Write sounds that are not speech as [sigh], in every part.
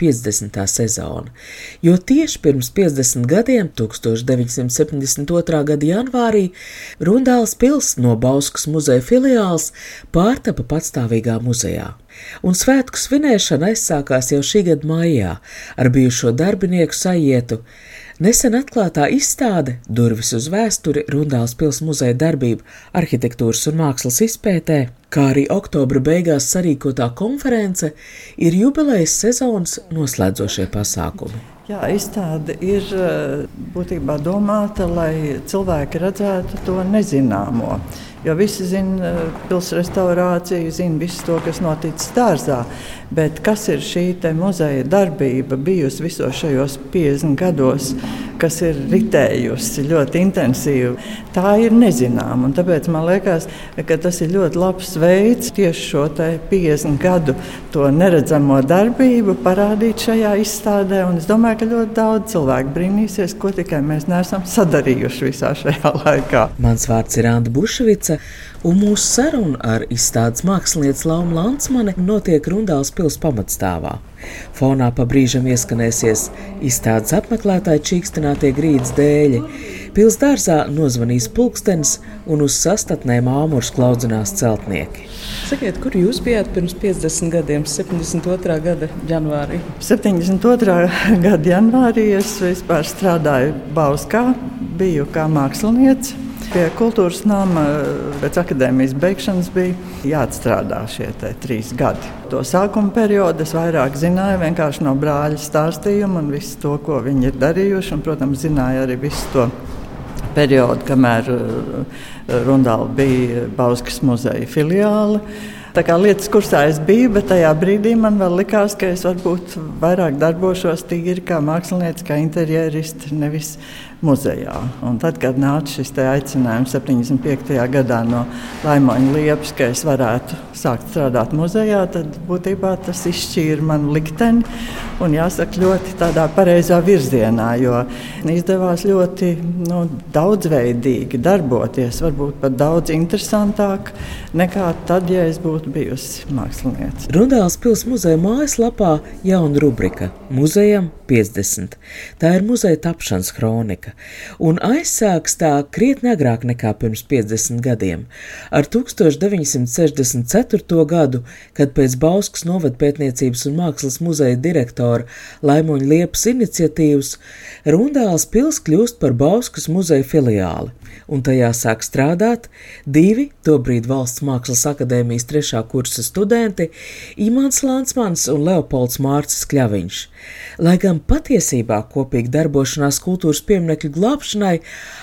50. sezona, jo tieši pirms 50 gadiem, 1972. gada janvārī, Rundāls pils no Bauskas muzeja filiāls pārtapa patstāvīgā muzejā. Un svētku svinēšana aizsākās jau šī gada maijā ar bijušo darbinieku sajietu. Nesen atklātā izstāde Durvis uz vēsturi Rundāls pils muzeja darbība arhitektūras un mākslas izpētē, kā arī oktobra beigās sarīkotā konference ir jubilejas sezonas noslēdzošie pasākumi. Jā, izstāde ir eh, būtībā domāta, lai cilvēki redzētu to nezināmo. Jo visi zina eh, pilsētas restaurāciju, zina visu to, kas noticis dārzā. Bet kas ir šī muzeja darbība bijusi visos šajos 50 gados, kas ir ritējusi ļoti intensīvi? Tā ir nezināma. Tāpēc man liekas, ka tas ir ļoti labs veids tieši šo 50 gadu neredzamo darbību parādīt šajā izstādē. Un es domāju, ka ļoti daudz cilvēku brīnīsies, ko tikai mēs neesam sadarījuši visā šajā [laughs] laikā. Mans vārds ir Anna Bušvica un mūsu saruna ar izstādes mākslinieci Laumu Lansmani notiek Rundāls pils pamatstāvā. Fonā pa brīžam ieskanēsies izstādes apmeklētāji čīkstinātie grīdas dēļi. Pils dārzā nozvanīs pulkstenis un uz sastatnēm āmurs klaudzinās celtnieki. Sakiet, kur jūs bijāt pirms 50 gadiem, 72. gada janvārī? 72. gada janvārī es vispār strādāju Bauskā, biju kā māksliniece. Pie kultūras nama pēc akadēmijas beigšanas bija jāatstrādā šie trīs gadi. To sākuma periodu es vairāk zināju vienkārši no brāļa stāstījuma un visu to, ko viņi ir darījuši. Un, protams, zināju arī visu to periodu, kamēr uh, Rundāla bija Bauskas muzeja filiāle. Tā kā lietas kursā es biju, bet tajā brīdī man likās, ka es varbūt vairāk darbošos tīri kā mākslinieks, kā interjerists, nevis muzejā. Un tad, kad nāca šis aicinājums 75. gadā no Laimoņa Liepas, ka es varētu sākt strādāt muzejā, tad būtībā tas izšķīra manu likteni un jāsaka ļoti tādā pareizā virzienā, jo izdevās ļoti nu, daudzveidīgi darboties, varbūt pat daudz interesantāk nekā tad, ja es būtu bijusi mākslinieca. Rundāls pils muzeja mājaslapā jauna rubrika - Muzejam 50. Tā ir muzeja tapšanas kronika, un aizsāks tā krietni agrāk nekā pirms 50 gadiem, ar 1964. gadu, kad pēc Bauskas novatpētniecības un mākslas muzeja direktora Laimoņa Liepas iniciatīvas Rundāls pils kļūst par Bauskas muzeja filiāli un tajā sāk strādāt divi tobrīd valsts mākslas akadēmijas trešā kursa studenti - Imants Lansmans un Leopolds Mārcis Kļaviņš. Lai gan patiesībā kopīgi darbošanās kultūras pieminekļu glābšanai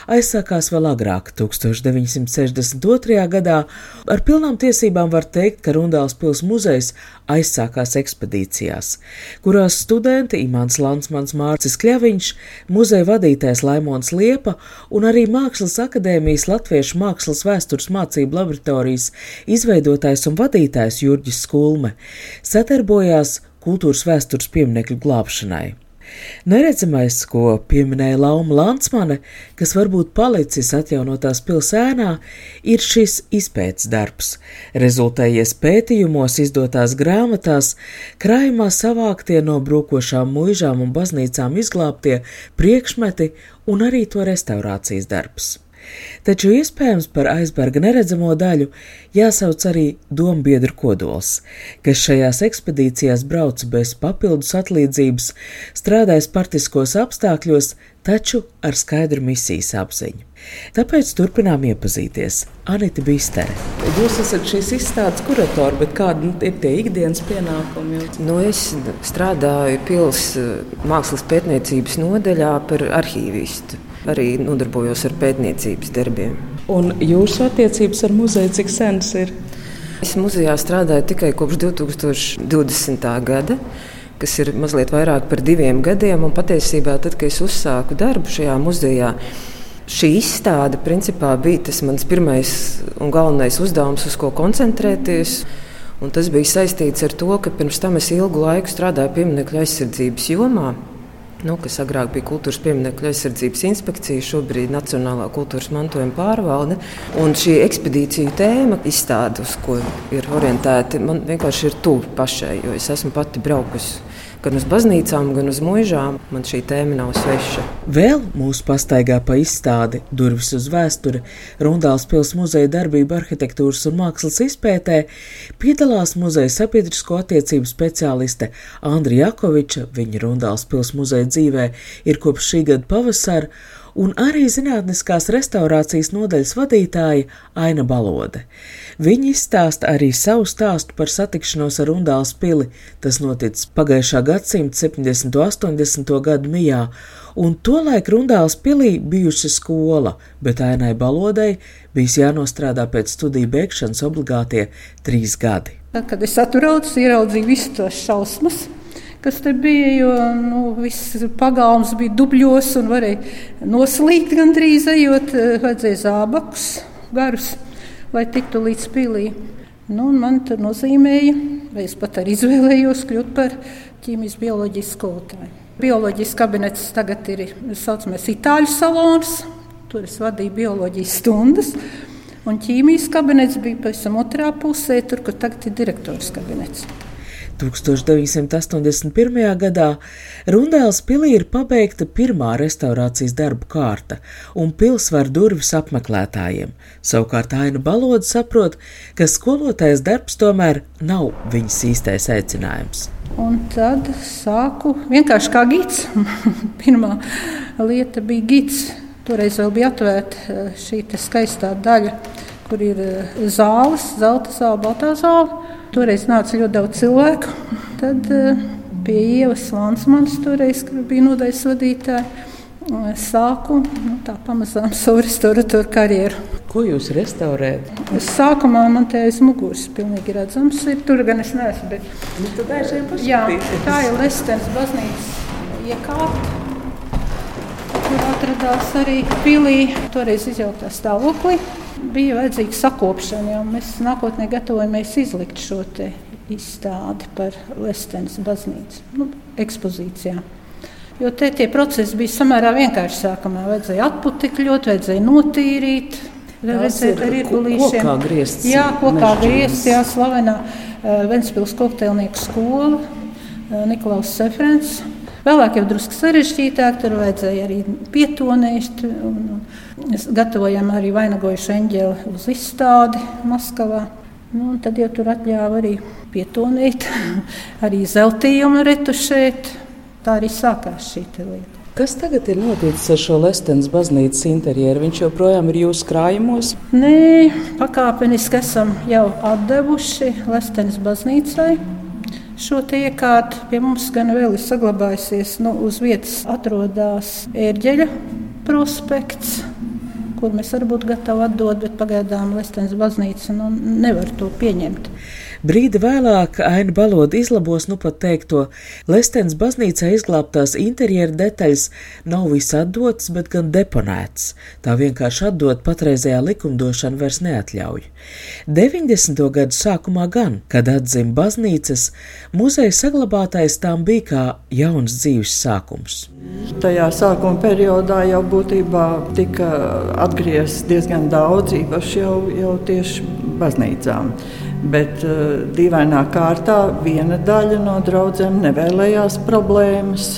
aizsākās vēl agrāk, 1962. gadā, ar pilnām tiesībām var teikt, ka Rundāls pils muzejs aizsākās ekspedīcijās, kurās studenti Imants Lansmans Mārcis Kļaviņš, muzeja vadītājs Laimons Liepa un arī Mākslas akadēmijas Latviešu mākslas vēstures mācību laboratorijas izveidotājs un vadītājs Jurģis Skulme sadarbojās kultūras vēstures pieminekļu glābšanai. Neredzamais, ko pieminēja Lauma Lansmane, kas varbūt palicis atjaunotās pilsēnā, ir šis izpētes darbs, rezultējies pētījumos, izdotās grāmatās, krājumā savāktie no brūkošām muižām un baznīcām izglābtie priekšmeti un arī to restaurācijas darbs. Taču iespējams par aizberga neredzamo daļu jāsauc arī dombiedru kodols, kas šajās ekspedīcijās brauca bez papildus atlīdzības, strādājis partiskos apstākļos, taču ar skaidru misijas apziņu. Tāpēc turpinām iepazīties. Anita Bistere. Jūs esat šīs izstādes kuratori, bet kādi ir tie ikdienas pienākumi? Nu, es strādāju pilsētas mākslas pētniecības nodaļā par arhīvistu arī nodarbojos ar pētniecības darbiem. Un jūsu attiecības ar muzeju cik senas ir? Es muzejā strādāju tikai kopš 2020. gada kas ir mazliet vairāk par diviem gadiem. Un patiesībā, tad, kad es uzsāku darbu šajā muzejā, Šī izstāde principā bija tas mans pirmais un galvenais uzdevums, uz ko koncentrēties. Un tas bija saistīts ar to, ka pirms tam es ilgu laiku strādāju pieminiektu aizsardzības jomā. Nu, kas agrāk bija Kultūras pieminiektu aizsardzības inspekcija, šobrīd Nacionālā kultūras mantojuma pārvalde. Un šī ekspedīciju tēma, izstāde, uz ko ir orientēta, man vienkārši ir tuva pašai, jo es esmu pati braukusi gan uz baznīcām, gan uz mūžām. Man šī tēma nav sveša. Vēl mūsu pastaigā pa izstādi Durvis uz vēsturi Rundāls pils muzeja darbība arhitektūras un mākslas izpētē piedalās muzeja sabiedrisko attiecību speciāliste Andrija Jakoviča. Viņa Rundāls pils muzeja dzīvē ir kopš šī gada pavasara un arī zinātniskās restaurācijas nodaļas vadītāja Aina Balode. Viņa izstāsta arī savu stāstu par satikšanos ar Undāls pili. Tas noticis pagājušā gadsimta 70. un 80. gadu mijā, un tolaik Rundāls pilī bijusi skola, bet Ainai Balodei bijis jānostrādā pēc studiju beigšanas obligātie trīs gadi. Kad es atraucu, ieraudzīju visu tos šausmas, kas te bija. Jo nu, viss pagalms bija dubļos un varēja noslīgt gandrīz ejot. Eh, vajadzēja zābakus garus lai tiktu līdz pilī. Nu, man tur nozīmēja, vai es pat arī izvēlējos kļūt par ķīmijas bioloģijas skolotāju. Bioloģijas kabinets tagad ir saucamais itāļu salons. Tur es vadīju bioloģijas stundas. Un ķīmijas kabinets bija pavisam otrā pusē, tur, kur tagad ir direktors kabinets. 1981. gadā Rundēls pilī ir pabeigta pirmā restaurācijas darbu kārta un pilsvar durvis apmeklētājiem. Savukārt Aina Baloda saprot, ka skolotājas darbs tomēr nav viņas īstais aicinājums. Un tad sāku vienkārši kā gids. [laughs] Pirmā lieta bija gids. Toreiz vēl bija atvērta eh, šī skaistā daļa, kur ir eh, zāles, zelta zāle, baltā zāle. Toreiz nāca ļoti daudz cilvēku. Tad eh, pie Ievas Lansmanas, toreiz, kad bija nodaļas vadītāja, eh, sāku nu, tā pamazām [laughs] savu restauratoru karjeru. Ko jūs restaurējat? Sākumā man te aiz muguras pilnīgi redzams ir. Tur gan es neesmu, bet nu, tā ir Lestens baznīcas iekārta. Tur atradās arī pilī, toreiz izjauktā stāvoklī bija vajadzīga sakopšana, jo mēs nākotnē gatavojamies izlikt šo izstādi par Lestenes baznīcu nu, ekspozīcijā. Jo te tie procesi bija samērā vienkārši sākumā. Vajadzēja atputekļot, vajadzēja notīrīt. Redzēt, arī pulīšiem. Kokā griezts. Jā, kokā griezts, jā, slavenā uh, Ventspils kokteilnieku skola, uh, Niklaus Sefrens. Vēlāk jau drusku sarežģītāk, tur vajadzēja arī pietonēšt. Un, gatavojam arī vainagojušu eņģeli uz izstādi Maskavā. Nu, tad jau tur atļāva arī pietonēt, [laughs] arī zeltījumu retušēt. Tā arī sākās šī lieta. Kas tagad ir noticis ar šo Lestenes baznīcas interjeru? Viņš joprojām ir jūsu krājumos? Nē, pakāpeniski esam jau atdevuši Lestenes baznīcai. Šo iekārtu pie mums gan vēl ir saglabājusies. Nu, uz vietas atrodas ērģeļa prospekts kur mēs varbūt gatavi atdot, bet pagaidām Lestenes baznīca nu, nevar to pieņemt. Brīdi vēlāk Aina Baloda izlabos nu pat teikto, Lestenes baznīcā izglābtās interjera detaļas nav viss atdotas, bet gan deponētas. Tā vienkārši atdot patreizējā likumdošana vairs neatļauj. 90. gadu sākumā gan, kad atzim baznīcas, muzeja saglabātais tām bija kā jauns dzīves sākums. Tajā sākuma periodā jau būtībā tika atgriezts diezgan daudz, īpaši jau, jau tieši baznīcām. Bet uh, dīvainā kārtā viena daļa no draugiem nevēlējās problēmas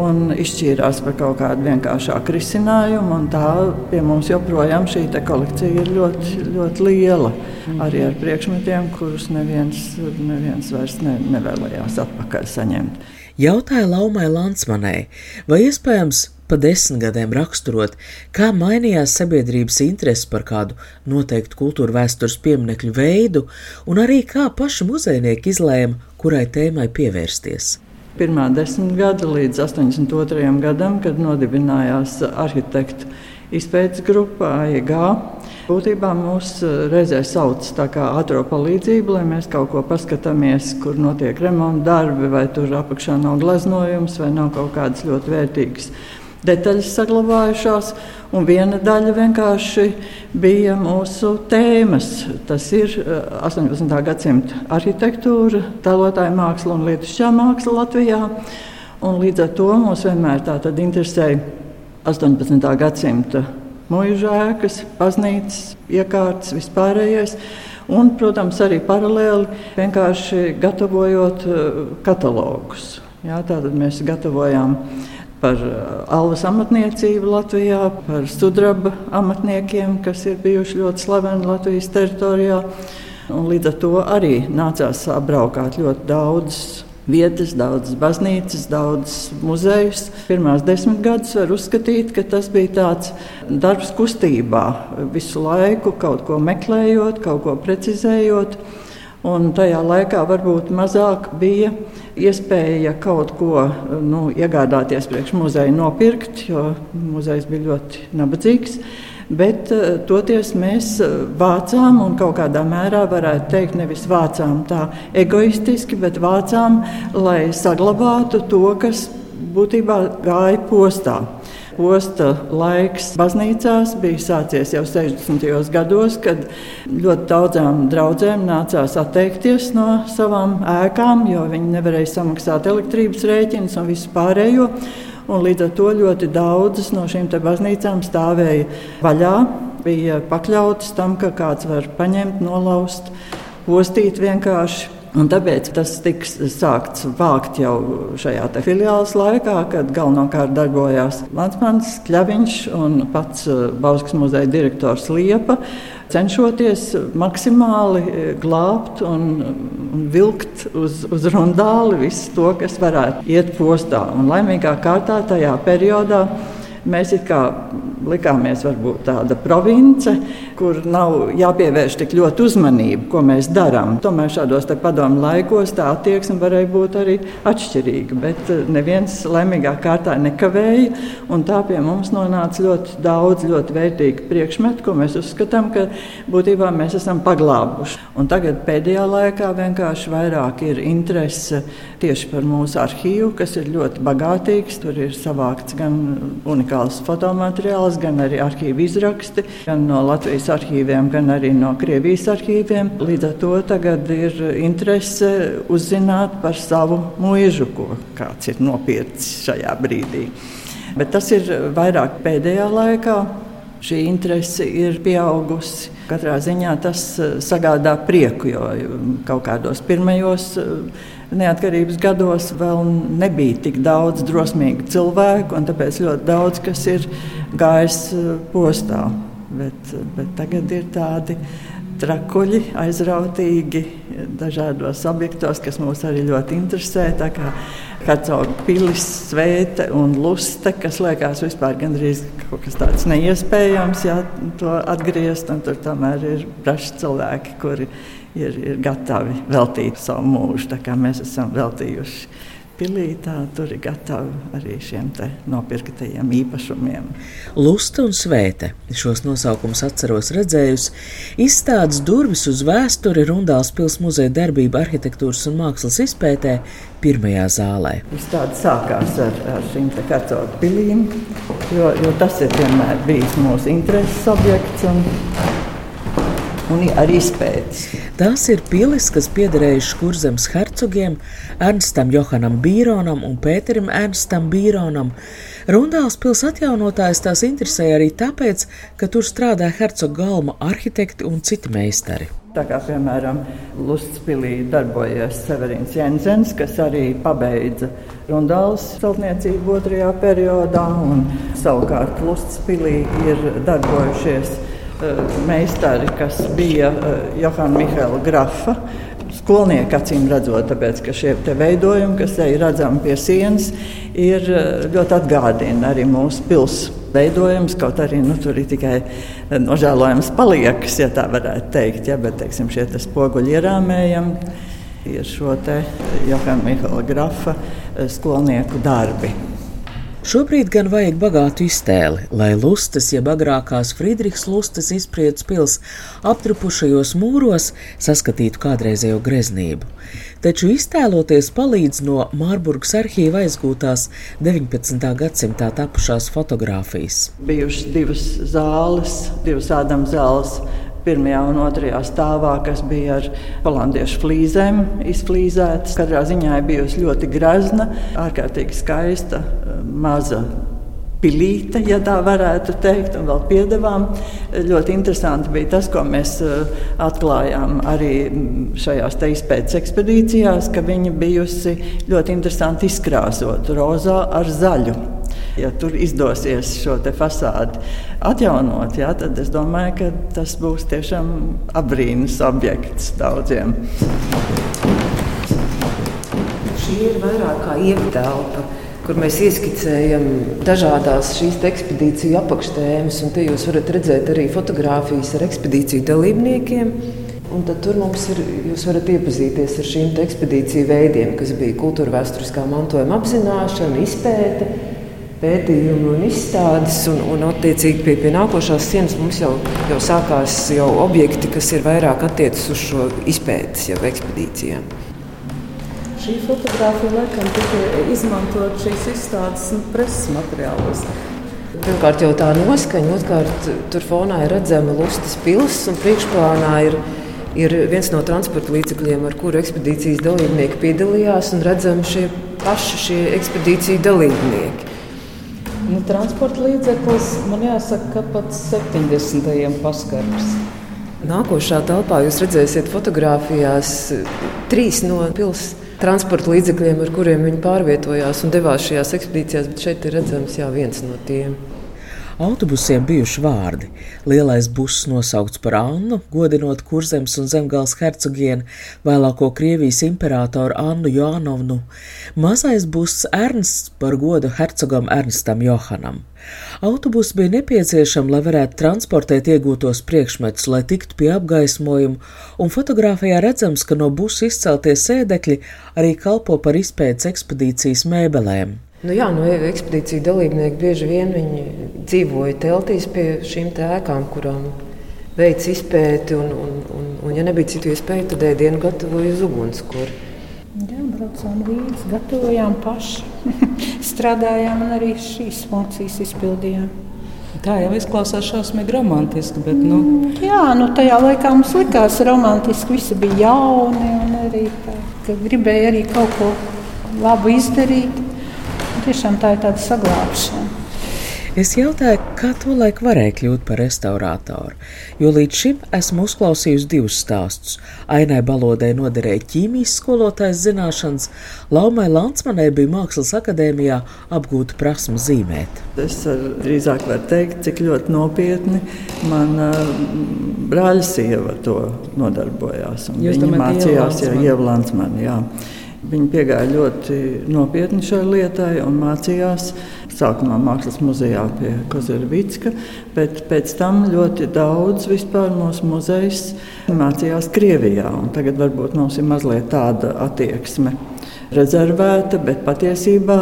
un izšķīrās par kaut kādu vienkāršāku risinājumu. Tā pie mums joprojām šī kolekcija ir ļoti, ļoti liela. Arī ar priekšmetiem, kurus neviens, neviens vairs ne, nevēlējās atpakaļ saņemt. Jautāja Laumai Lansmanai, vai iespējams pa desmit gadiem raksturot, kā mainījās sabiedrības interese par kādu noteiktu kultūra vēstures pieminekļu veidu, un arī kā paši muzejnieki izlēma, kurai tēmai pievērsties. Pirmā desmitgada līdz 82. gadam, kad nodibinājās arhitektu izpētes grupa AIG, Būtībā mūs reizē sauc kā ātrā palīdzību, lai mēs kaut ko paskatāmies, kur notiek remonta darbi, vai tur apakšā nav gleznojums, vai nav kaut kādas ļoti vērtīgas detaļas saglabājušās, un viena daļa vienkārši bija mūsu tēmas. Tas ir 18. Eh, gadsimta arhitektūra, tēlotāja māksla un lietušķā māksla Latvijā. Un līdz ar to mums vienmēr interesēja 18. gadsimta mūža ēkas, baznīcas, iekārtas, vispārējais. Un, protams, arī paralēli vienkārši gatavojot eh, katalogus. Jā, tātad mēs gatavojām par uh, alvas amatniecību Latvijā, par sudraba amatniekiem, kas ir bijuši ļoti slaveni Latvijas teritorijā. Un līdz ar to arī nācās apbraukāt ļoti daudz vietas, daudzas baznīcas, daudzas muzejus. Pirmās desmit gadus var uzskatīt, ka tas bija tāds darbs kustībā, visu laiku kaut ko meklējot, kaut ko precizējot. Un tajā laikā varbūt mazāk bija iespēja kaut ko nu, iegādāties priekš muzeja nopirkt, jo muzejs bija ļoti nabadzīgs. Bet eh, toties mēs eh, vācām un kaut kādā mērā varētu teikt, nevis vācām tā egoistiski, bet vācām, lai saglabātu to, kas būtībā gāja postā. Posta laiks baznīcās bija sācies jau 60. gados, kad ļoti daudzām draudzēm nācās atteikties no savām ēkām, jo viņi nevarēja samaksāt elektrības rēķinus un visu pārējo. Un līdz ar to ļoti daudzas no šīm baznīcām stāvēja vaļā, bija pakļautas tam, ka kāds var paņemt, nolaust, postīt vienkārši. Un tāpēc tas tiks sākts vākt jau šajā filiāles laikā, kad galvenokārt darbojās Lansmans, Kļaviņš un pats uh, Bauskas muzeja direktors Liepa, cenšoties maksimāli uh, glābt un, un vilkt uz, uz rondāli visu to, kas varētu iet postā. Un laimīgā kārtā tajā periodā Mēs likāmies varbūt tāda province, kur nav jāpievērš tik ļoti uzmanība, ko mēs darām. Tomēr šādos padomu laikos tā attieksme varēja būt arī atšķirīga, bet eh, neviens laimīgā kārtā nekavēja. Tā pie mums nonāca ļoti daudz ļoti vērtīgu priekšmetu, ko mēs uzskatām, ka būtībā mēs esam paglābuši. Un tagad pēdējā laikā vienkārši vairāk ir interese tieši par mūsu arhīvu, kas ir ļoti bagātīgs. Tur ir savākts gan unikāls fotomateriāls, gan arī arhīvu izraksti, gan no Latvijas arhīviem, gan arī no Krievijas arhīviem. Līdz ar to tagad ir interese uzzināt par savu mūžu, ko kāds ir nopircis šajā brīdī. Bet tas ir vairāk pēdējā laikā. Šī interese ir pieaugusi. Katrā ziņā tas eh, sagādā prieku, jo kaut kādos pirmajos uh, neatkarības gados vēl nebija tik daudz drosmīgu cilvēku, un tāpēc ļoti daudz kas ir gājis eh, postā. Bet, bet tagad ir tādi trakuļi, aizrautīgi dažādos objektos, kas mūs arī ļoti interesē. Hercoga pilis, svēta un luste, kas liekas vispār gandrīz kaut kas tāds neiespējams, ja to atgriezt. Tur tomēr ir braši cilvēki, kuri ir, ir gatavi veltīt savu mūžu, tā kā mēs esam veltījuši. Pilītā tur ir gatavi arī šiem nopirktajiem īpašumiem. Lusta un Svēta šos nosaukumus atceros redzējusi. Izstādes durvis uz vēsturi Rundāls pils muzeja darbība arhitektūras un mākslas izpētē pirmajā zālē. Izstāde sākās ar, ar šīm kacotu pilīm, jo, jo tas ir vienmēr bijis mūsu intereses objekts. Un un arī izpētes. Tās ir pilis, kas piederējušas kurzemes hercogiem, Ernstam Johanam Bīronam un Pēterim Ernstam Bīronam. Rundāls pils atjaunotājs tās interesēja arī tāpēc, ka tur strādā hercoga galma arhitekti un citi meistari. Tā kā, piemēram, Lustspīlī darbojas Severins Jensens, kas arī pabeidza Rundāls celtniecību otrajā periodā, un savukārt Lustspīlī ir darbojušies meistari, kas bija eh, Johana Mihaila Grafa. Skolnieki acīm redzot, tāpēc, ka šie veidojumi, kas te ir redzami pie sienas, ir eh, ļoti atgādina arī mūsu pilsētu veidojums, kaut arī nu, tur ir tikai nožēlojams paliekas, ja tā varētu teikt. Ja, bet teiksim, šie spoguļi ierāmējami ir šo Johana Mihaila Grafa skolnieku darbi. Šobrīd gan vajag bagātu iztēli, lai lustes, jeb agrākās Friedrichs lustes izpriedus pils aptrupušajos mūros saskatītu kādreizējo greznību. Taču iztēloties palīdz no Mārburgas arhīva aizgūtās 19. gadsimtā tapušās fotogrāfijas. Bijušas divas zāles, divas ādams zāles pirmajā un otrajā stāvā, kas bija ar holandiešu flīzēm izflīzētas. Katrā ziņā bijusi ļoti grazna, ārkārtīgi skaista, maza pilīte, ja tā varētu teikt, un vēl piedevām. Ļoti interesanti bija tas, ko mēs eh, atklājām arī šajās izpētes ekspedīcijās, ka viņa bijusi ļoti interesanti izkrāsota rozā ar zaļu. Ja tur izdosies šo fasādi atjaunot, jā, tad es domāju, ka tas būs tiešām apbrīnas objekts daudziem. Šī ir vairāk kā ievtelpa kur mēs ieskicējam dažādas šīs ekspedīciju apakštēmas. Te jūs varat redzēt arī fotogrāfijas ar ekspedīciju dalībniekiem. Un tad tur mums ir, jūs varat iepazīties ar šīm ekspedīciju veidiem, kas bija kultūra vēsturiskā mantojuma apzināšana, izpēta, pētījumi un izstādes. Un, un attiecīgi pie, pie nākošās sienas mums jau, jau sākās jau objekti, kas ir vairāk attiecas uz šo izpētes ekspedīcijām. Šī fotografija laikam tika izmantot šīs izstādes preses materiālos. Pirmkārt, jau tā noskaņa, otrkārt, tur fonā ir redzama Lustas pilsēta, un priekšplānā ir, ir viens no transporta līdzekļiem, ar kuru ekspedīcijas dalībnieki piedalījās, un redzami šie paši šie ekspedīciju dalībnieki. Nu, transporta līdzeklis man jāsaka, ka pat 70. paskarbs. Nākošā telpā jūs redzēsiet fotografijās trīs no pilsētas transporta līdzekļiem, ar kuriem viņi pārvietojās un devās šajās ekspedīcijās, bet šeit ir redzams jā, viens no tiem. Autobusiem bijuši vārdi. Lielais buss nosaukts par Annu, godinot kurzemes un zemgāles hercogienu, vēlāko Krievijas imperatoru Annu Joanovnu. Mazais buss Ernsts par godu hercogam Ernstam Johanam. Autobusi bija nepieciešami, lai varētu transportēt iegūtos priekšmetus, lai tiktu pie apgaismojuma, un fotografijā redzams, ka no busa izceltie sēdekļi arī kalpo par izpētes ekspedīcijas mēbelēm. Nu jā, no nu, ekspedīciju dalībnieki bieži vien dzīvoja teltīs pie šīm ēkām, kurām veids izpēti. Un, un, un, un, ja nebija citu iespēju, tad ēdienu gatavoja uz ugunskura. Jā, braucām līdzi, gatavojām paši. [laughs] Strādājām un arī šīs funkcijas izpildījām. Tā jau izklausās šausmīgi romantiski. Bet, nu... Mm, jā, nu tajā laikā mums likās romantiski. Visi bija jauni un arī tā, gribēja arī kaut ko labu izdarīt tiešām tā ir tāda saglabāšana. Es jautāju, kā to laiku varēja kļūt par restaurātoru, jo līdz šim esmu uzklausījusi divus stāstus. Ainai Balodai noderēja ķīmijas skolotājas zināšanas, Laumai Lansmanai bija Mākslas akadēmijā apgūta prasme zīmēt. Es drīzāk varu teikt, cik ļoti nopietni mana brāļa sieva to nodarbojās. Viņa mācījās jau Ieva Lansmanā. Viņa piegāja ļoti nopietni šai lietai un mācījās sākumā Mākslas muzejā pie Kozervicka, bet pēc tam ļoti daudz vispār mūsu muzejas mācījās Krievijā. Tagad varbūt mums ir mazliet tāda attieksme rezervēta, bet patiesībā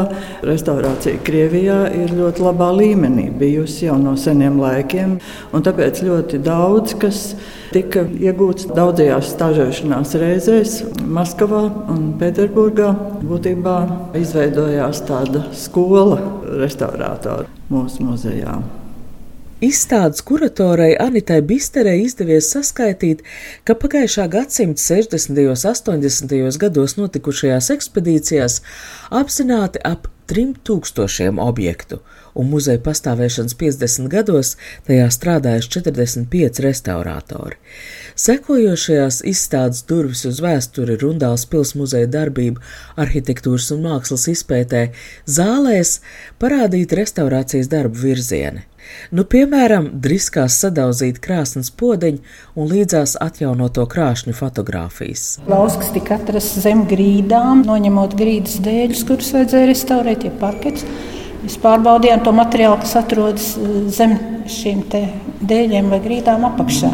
restaurācija Krievijā ir ļoti labā līmenī bijusi jau no seniem laikiem. Tāpēc ļoti daudz kas tika iegūts daudzajās stāžēšanās reizēs Maskavā un Pēterburgā. Būtībā izveidojās tāda skola restaurātoru mūsu muzejā. Izstādes kuratorai Anitai Bisterei izdevies saskaitīt, ka pagājušā gadsimta 60. un 80. gados notikušajās ekspedīcijās apzināti ap 3000 objektu, un muzeja pastāvēšanas 50 gados tajā strādājuši 45 restaurātori. Sekojošajās izstādes durvis uz vēsturi Rundāls pilsmuzeja darbību arhitektūras un mākslas izpētē zālēs parādīti restaurācijas darbu virzieni. Nu, piemēram, driskās sadauzīt krāsnes podeņu un līdzās atjaunoto krāšņu fotografijas. Lauskas tika atrasts zem grīdām, noņemot grīdas dēļus, kurus vajadzēja restaurēt, ja parkets. Mēs pārbaudījām to materiālu, kas atrodas eh, zem šīm dēļiem vai grīdām apakšā.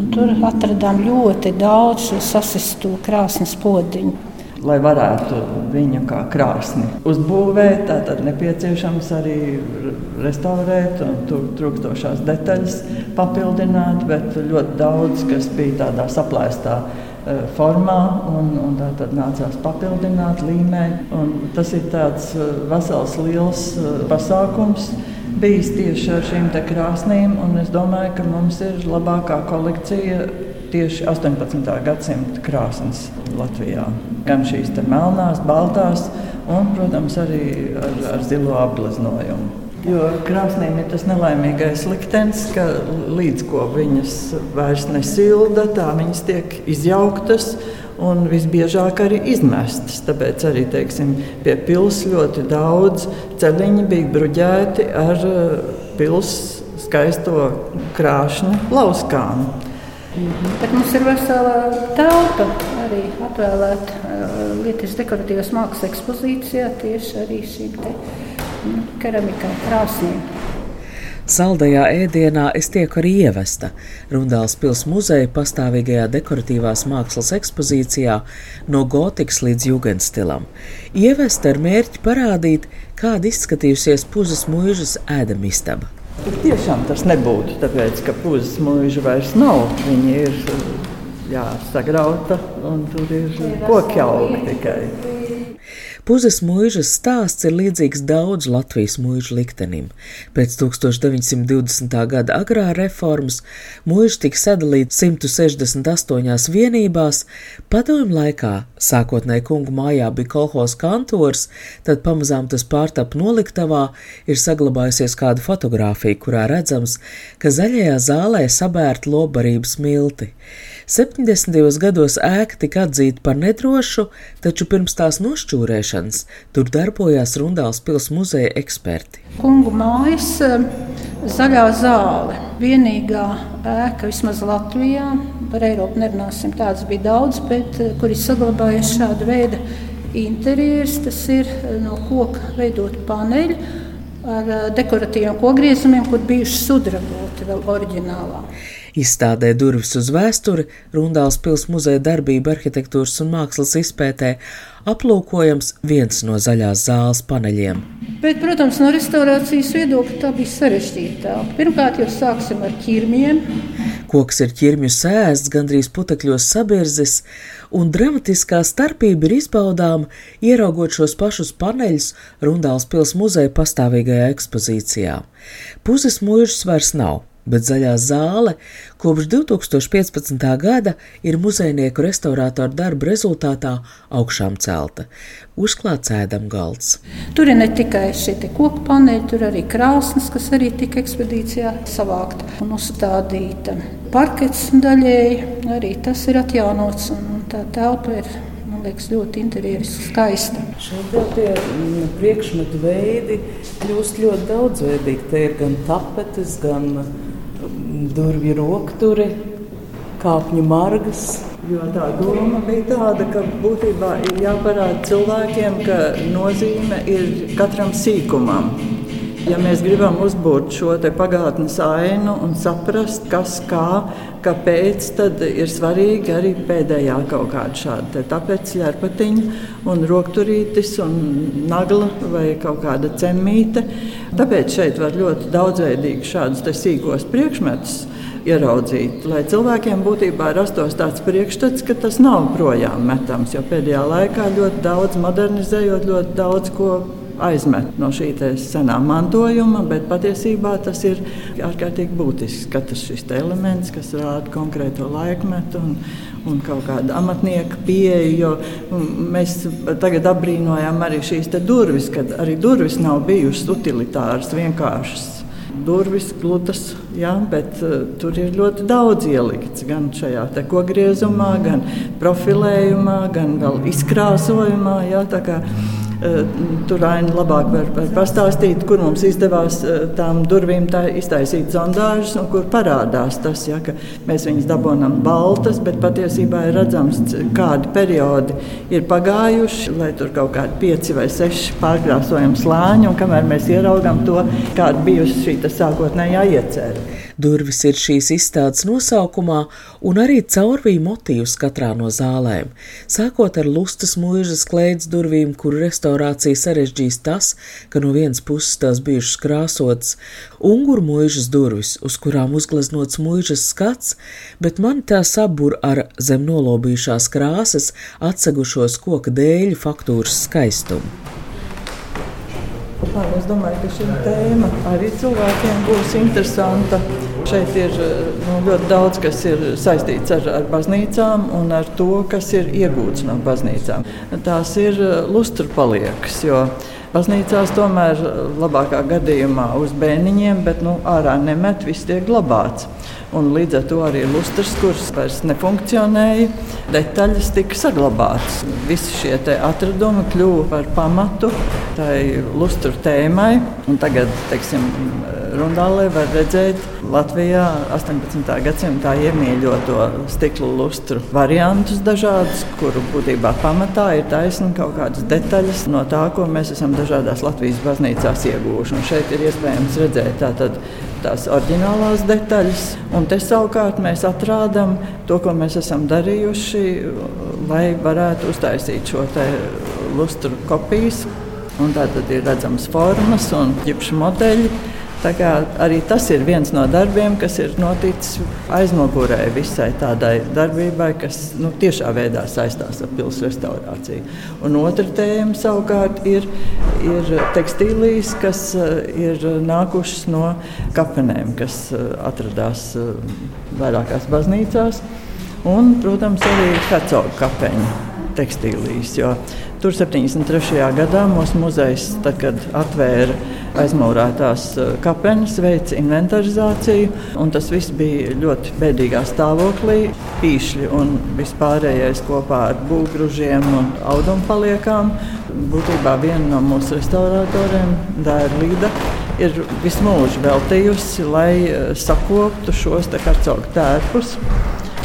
Un tur atradām ļoti daudz sasistu krāsnes podziņu. Lai varētu viņu kā krāsni uzbūvēt. Tad nepieciešams arī restaurēt un tur trūkstošās detaļas papildināt, bet ļoti daudz, kas bija tādā saplēstā e, formā, un, un tā tad nācās papildināt, līmēt. Tas ir tāds e, vesels liels e, pasākums. Bijis tieši ar šīm krāsnīm, un es domāju, ka mums ir labākā kolekcija tieši 18. gadsimta krāsnes Latvijā. Gan šīs melnās, baltās, un, protams, arī ar, ar zilo apgleznojumu. Jo krāsnīm ir tas nelaimīgais liktenis, ka līdz ko viņas vairs nesilda, tā viņas tiek izjauktas un visbiežāk arī izmestas. Tāpēc arī teiksim, pie pilsētas ļoti daudz ceļiņi bija bruģēti ar eh, pilsētas skaisto krāšņu lauskām. Mhm. Bet mums ir vesela telpa arī atvēlēta uh, Lietuvas dekoratīvas mākslas ekspozīcijā tieši arī šīm te, nu, keramikām, krāsnīm. Saldajā ēdienā es tieku arī ievesta Rundāls pils muzeja pastāvīgajā dekoratīvās mākslas ekspozīcijā no gotikas līdz jugendstilam. Ievesta ar mērķi parādīt, kāda izskatījusies puzas mūžas ēdamistaba. Tur tiešām tas nebūtu, tāpēc ka pūzes mūža vairs nav. Viņi ir jā, sagrauta un tur ir koki augi tikai. Puzes mūžas stāsts ir līdzīgs daudz Latvijas mūžu liktenim. Pēc 1920. gada agrā reformas mūža tika sadalīta 168 vienībās. Padomju laikā sākotnēji kungu mājā bija kolhos kantors, tad pamazām tas pārtap noliktavā, ir saglabājusies kāda fotografija, kurā redzams, ka zaļajā zālē sabērta lobarības milti. 70. gados ēka tika atzīta par nedrošu, taču pirms tās nošķūrēšanas tur darbojās Rundāls pils muzeja eksperti. Kungu mājas eh, zaļā zāle. Vienīgā ēka vismaz Latvijā, par Eiropu nerunāsim, tādas bija daudz, bet eh, kur ir saglabājies šāda veida interjers, tas ir eh, no koka veidot paneļi ar dekoratīviem kokgriezumiem, kur bijuši sudraboti vēl oriģinālā. Izstādē Durvis uz vēsturi Rundāls pils muzeja darbība arhitektūras un mākslas izpētē aplūkojams viens no zaļās zāles paneļiem. Bet, protams, no restaurācijas viedokļa tā bija sarežģītā. Pirmkārt, jau sāksim ar ķirmiem. Koks ir ķirmju sēsts, gandrīz putekļos sabirzis, un dramatiskā starpība ir izbaudāma, ieraugot šos pašus paneļus Rundāls pils muzeja pastāvīgajā ekspozīcijā. Puzes mūžas vairs nav bet zaļā zāle kopš 2015. gada ir muzejnieku restaurātoru darba rezultātā augšām celta. Uzklāts ēdam galds. Tur ir ne tikai šie koku paneļi, tur arī krāsnes, kas arī tika ekspedīcijā savākta un uzstādīta. Parkets daļēji arī tas ir atjaunots un tā telpa ir man liekas, ļoti interjeriski skaista. Šeit jau tie mm, priekšmetu veidi kļūst ļoti daudzveidīgi. Te ir gan tapetes, gan durvju rokturi, kāpņu margas. Jo tā doma bija tāda, ka būtībā ir jāparāda cilvēkiem, ka nozīme ir katram sīkumam. Ja mēs gribam uzbūvēt šo pagātnes ainu un saprast, kas kā, kāpēc, tad ir svarīgi arī pēdējā kaut kāda šāda tapeciņa, arpatiņa un rokturītis un nagla vai kaut kāda cemīte. Tāpēc šeit var ļoti daudzveidīgi šādus sīkos priekšmetus ieraudzīt, lai cilvēkiem būtībā rastos tāds priekšstats, ka tas nav projām metams. Jo pēdējā laikā ļoti daudz modernizējot, ļoti daudz ko aizmet no šī senā mantojuma, bet patiesībā tas ir ārkārtīgi būtisks. Katrs šis elements, kas rāda konkrēto laikmetu un, un kaut kādu amatnieku pieeju. Mēs tagad apbrīnojam arī šīs durvis, kad arī durvis nav bijušas utilitāras, vienkāršas durvis, glutas, ja, bet uh, tur ir ļoti daudz ielikts. Gan šajā kokgriezumā, gan profilējumā, gan vēl izkrāsojumā. Ja, Tur Aina labāk var, var pastāstīt, kur mums izdevās tām durvīm tā iztaisīt zondāžus un kur parādās tas, ja, ka mēs viņus dabūjam baltas, bet patiesībā ir redzams, kādi periodi ir pagājuši, lai tur kaut kādi pieci vai seši pārkrāsojami slāņi, un kamēr mēs ieraugām to, kāda bijusi šī sākotnējā iecerē. Durvis ir šīs izstādes nosaukumā un arī caurvīja motīvs katrā no zālēm. Sākot ar lustas mūžas klēdes durvīm, kuru restaurācija sarežģīs tas, ka no vienas puses tās bijušas krāsotas, unguru mūžas durvis, uz kurām uzgleznots mūžas skats, bet man tās apbur ar zem nolobījušās krāsas atsegušos koka dēļu faktūras skaistumu. Tā, es domāju, ka šī tēma arī cilvēkiem būs interesanta. Šeit ir nu, ļoti daudz, kas ir saistīts ar, ar baznīcām un ar to, kas ir iegūts no baznīcām. Tās ir uh, lustru paliekas. Baznīcās tomēr labākā gadījumā uz bēniņiem, bet nu, ārā nemet, viss tiek glabāts. Un līdz ar to arī lustras, kuras vairs nefunkcionēja, detaļas tika saglabātas. Visi šie atradumi kļuva par pamatu tai lustru tēmai. Un tagad, teiksim, Rundālē var redzēt Latvijā 18. gadsimtā iemīļoto stikla lustru variantus dažādus, kuru būtībā pamatā ir taisni kaut kādas detaļas no tā, ko mēs esam dažādās Latvijas baznīcās ieguvuši. Un šeit ir iespējams redzēt tātad tās oriģinālās detaļas. Un te savukārt mēs atrādām to, ko mēs esam darījuši, lai varētu uztaisīt šo lustru kopijas. Un tā tad ir redzamas formas un ģipšu modeļi. Arī tas ir viens no darbiem, kas ir noticis aizmugurē visai tādai darbībai, kas nu, tiešā veidā saistās ar pilsētu restaurāciju. Un otra tēma savukārt ir, ir tekstīlijas, kas eh, ir nākušas no kapenēm, kas eh, atradās eh, vairākās baznīcās, un, protams, arī hercogu kapeņu tekstīlijas. Tur 73. gadā mūsu muzejs, atvēra aizmūrētās eh, kapenes, veica inventarizāciju, un tas viss bija ļoti bēdīgā stāvoklī. Pīšļi un vispārējais kopā ar būvgrūžiem un audumu paliekām. Būtībā viena no mūsu restauratoriem, Dāra Līda, ir visu mūžu veltījusi, lai eh, sakoptu šos hercogu tērpus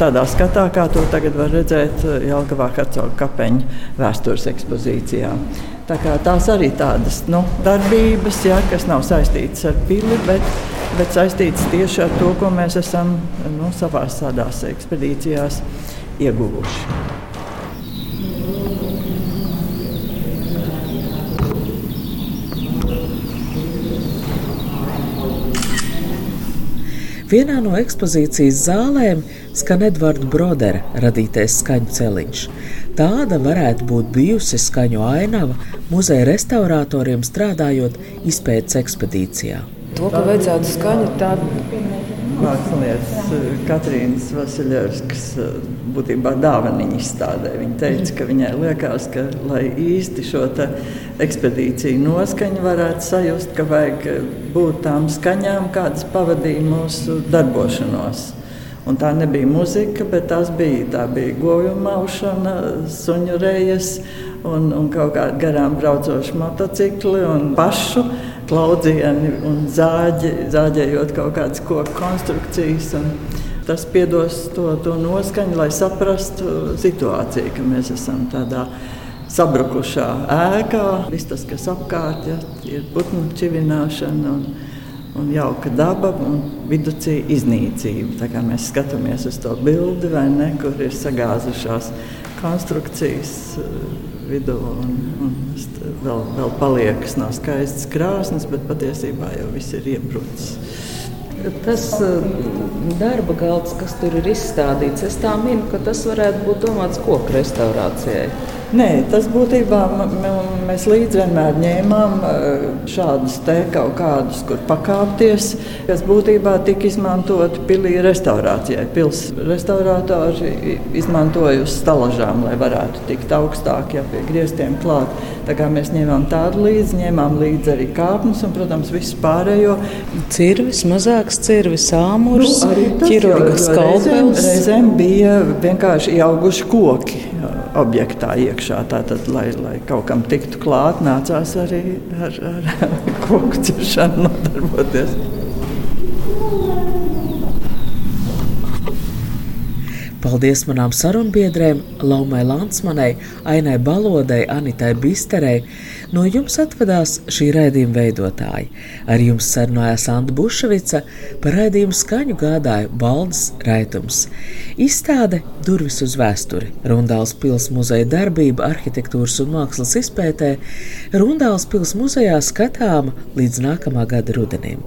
tādā skatā, kā to tagad var redzēt eh, Jelgavā Hercoga kapeņa vēstures ekspozīcijā. Tā tās arī tādas nu, darbības, ja, kas nav saistītas ar pili, bet, bet saistītas tieši ar to, ko mēs esam nu, savā tādās ekspedīcijās ieguvuši. Vienā no ekspozīcijas zālēm skan Edvards Brodera radītais skaņu celiņš. Tāda varētu būt bijusi skaņu ainava muzeja restauratoriem strādājot izpētes ekspedīcijā. To, ka vajadzētu skaņu tādu mākslinieces eh, Katrīnas Vasiljevskas eh, būtībā dāvaniņu izstādē. Viņa teica, ka viņai liekas, ka, lai īsti šo ekspedīciju noskaņu varētu sajust, ka vajag būt tām skaņām, kādas pavadīja mūsu darbošanos. Un tā nebija muzika, bet tās bija, tā bija govju maušana, suņu rejas un, un kaut kādi garām braucoši motocikli un pašu klaudzieni un zāģi, zāģējot kaut kādas koku konstrukcijas. Tas piedos to, to noskaņu, lai saprastu situāciju, ka mēs esam tādā sabrukušā ēkā. Viss tas, kas apkārt ja, ir putnu čivināšana. Un, un jauka daba, un vidusceļā iznīcība. Tā kā mēs skatāmies uz to bildi, ne, kur ir sagāzušās konstrukcijas vidū. Un, un vēl, vēl paliekas nav skaistas krāsnes, bet patiesībā jau viss ir iebrucis. Tas eh, darba galds, kas tur ir izstādīts, es tā minu, ka tas varētu būt domāts koku restaurācijai. Nē, tas būtībā mēs līdzi vienmēr ņēmām šādus te kaut kādus, kur pakāpties, kas būtībā tika izmantoti pilī restaurācijai. Pils restaurātori izmantoja uz stalažām, lai varētu tikt augstāk, ja pie griestiem klāt. Tā kā mēs ņēmām tādu līdzi, ņēmām līdzi arī kāpnes un, protams, visu pārējo. Cirvis, mazāks cirvis, āmurs, nu, ķirurga skalpels. Reizēm, reizēm bija vienkārši auguši koki objektā iekšā. Tātad, lai, lai kaut kam tiktu klāt, nācās arī ar, ar [laughs] koku ciršanu nodarboties. Paldies manām sarunbiedrēm, Laumai Lansmanai, Ainai Balodai, Anitai Bisterei. No jums atvadās šī raidījuma veidotāji. Ar jums sarunājās Anna Bušvica, par raidījumu skaņu gādāja Baldas Raitums. Izstāde Durvis uz vēsturi, Rundāls pils muzeja darbība arhitektūras un mākslas izpētē, Rundāls pils muzejā skatāma līdz nākamā gada rudenim.